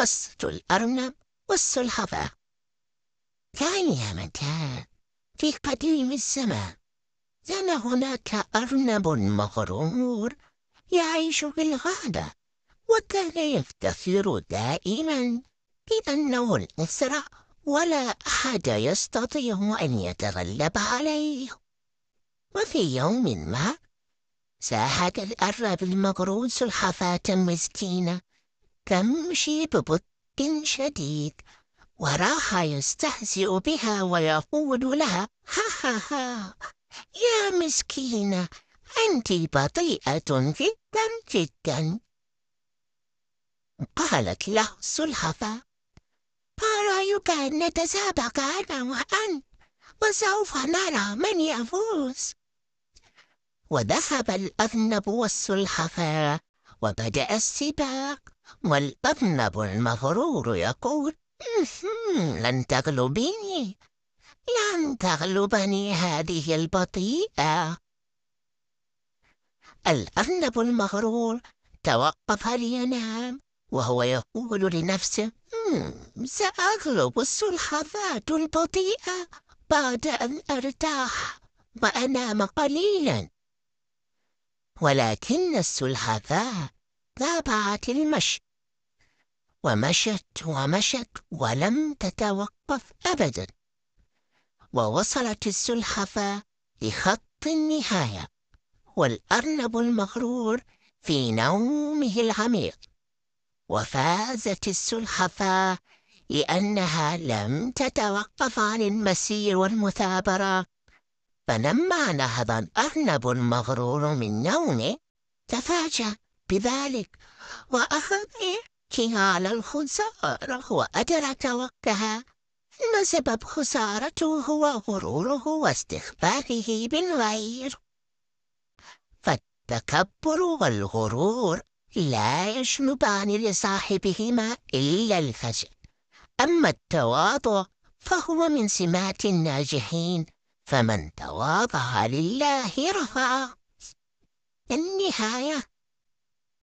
قصة الأرنب والسلحفاة كان يا مكان في قديم الزمان كان هناك أرنب مغرور يعيش في الغابة وكان يفتخر دائما بأنه الأسرع ولا أحد يستطيع أن يتغلب عليه. وفي يوم ما ساحت الأرنب المغرور سلحفاة مسكينة تمشي ببطء شديد وراح يستهزئ بها ويقول لها ها ها ها يا مسكينة أنت بطيئة جدا جدا. قالت له السلحفاة ما رأيك أن نتسابق أنا وأنت وسوف نرى من يفوز. وذهب الأذنب والسلحفاة وبدأ السباق. والأذنب المغرور يقول لن تغلبيني لن تغلبني هذه البطيئة. الأرنب المغرور توقف لينام وهو يقول لنفسه سأغلب السلحفاة البطيئة بعد أن أرتاح وأنام قليلا. ولكن السلحفاة تابعت المشي. ومشت ومشت ولم تتوقف أبدا. ووصلت السلحفاة لخط النهاية والأرنب المغرور في نومه العميق. وفازت السلحفاة لأنها لم تتوقف عن المسير والمثابرة. فلما نهض الأرنب المغرور من نومه تفاجأ بذلك وأخذ على الخسارة وأدرك وقتها. أن سبب خسارته هو غروره واستخفافه بالغير. فالتكبر والغرور لا يشنبان لصاحبهما إلا الفشل أما التواضع فهو من سمات الناجحين فمن تواضع لله رفعه النهاية